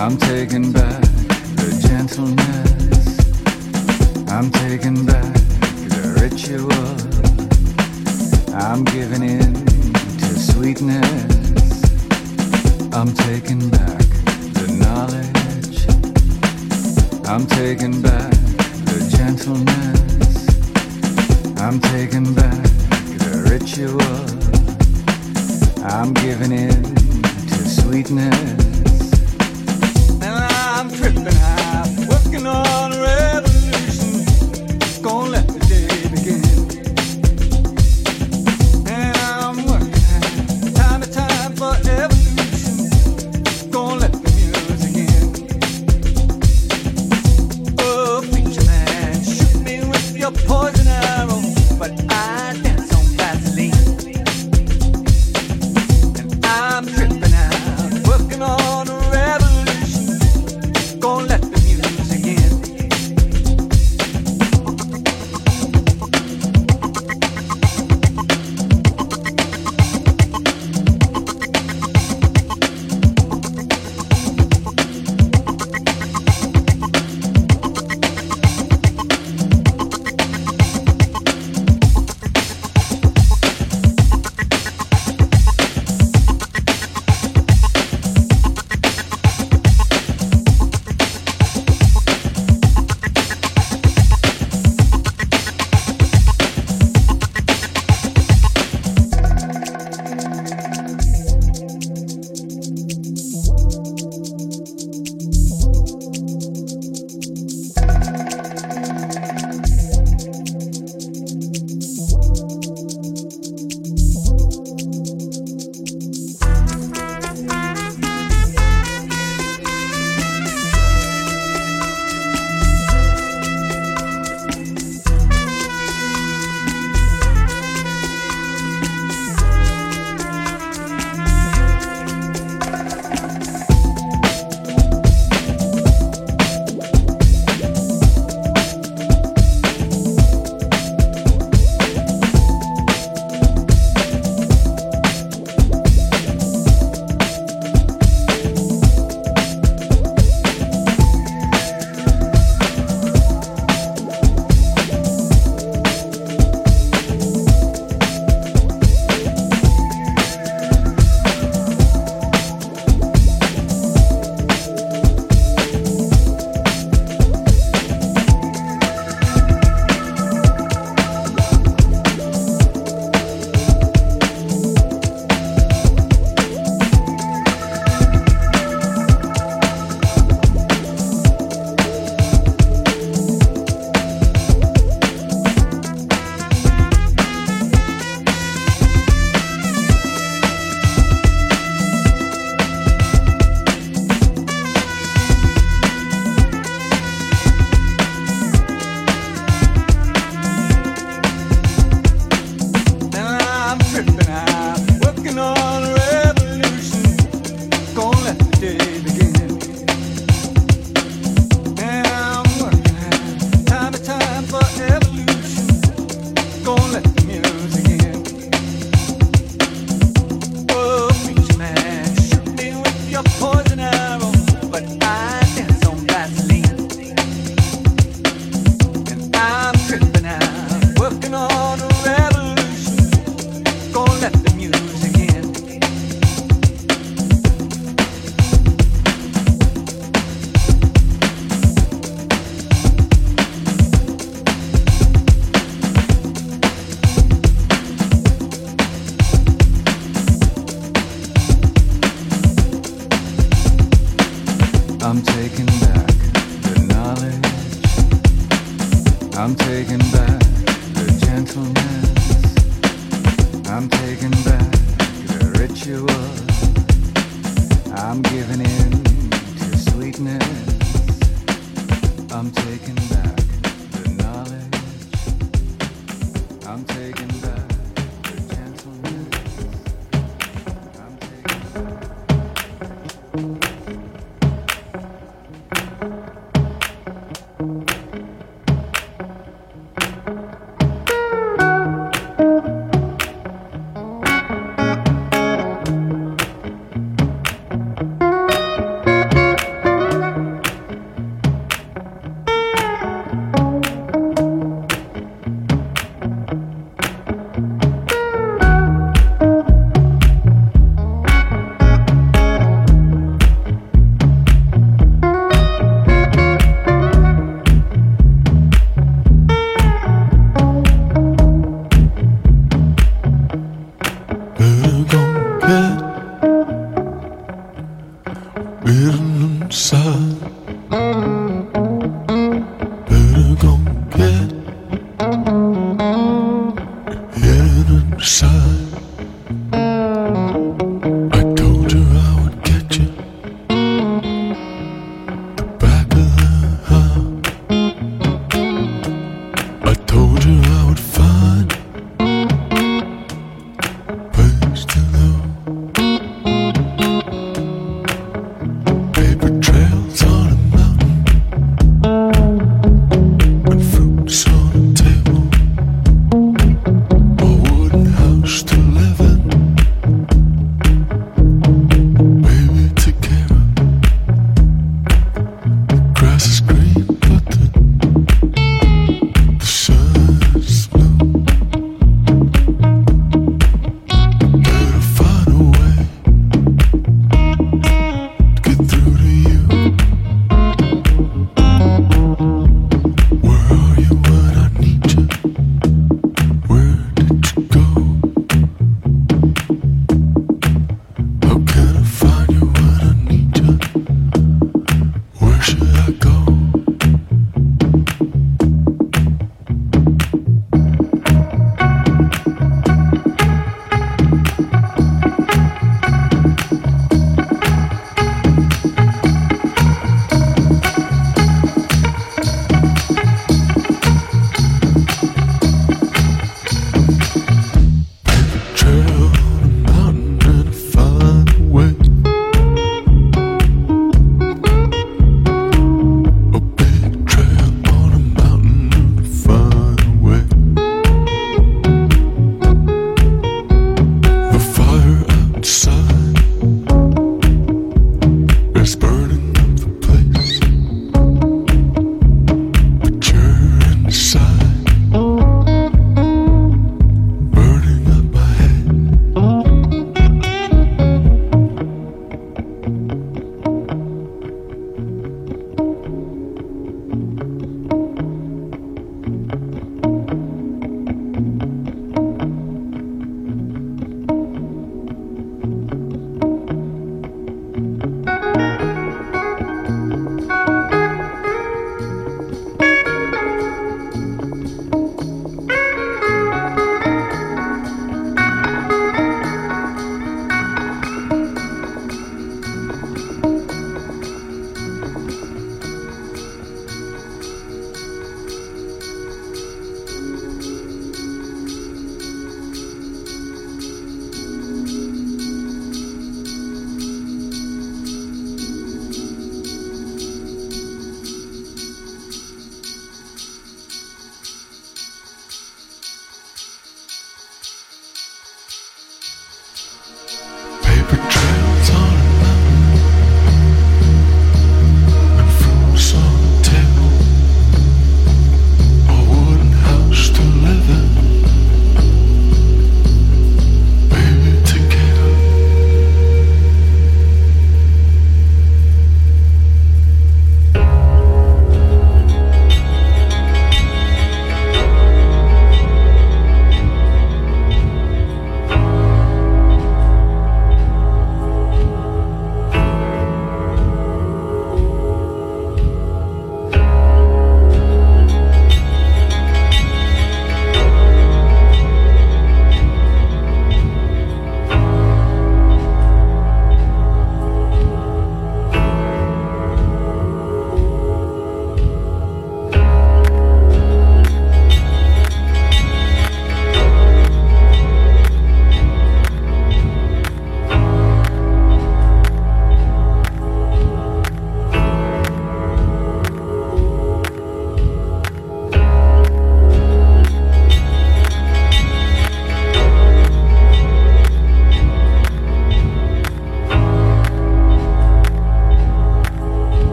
I'm taking back the gentleness. I'm taking back the ritual. I'm giving in to sweetness. I'm taking back the knowledge. I'm taking back the gentleness. I'm taking back the ritual. I'm giving in to sweetness tripping gonna let the music in.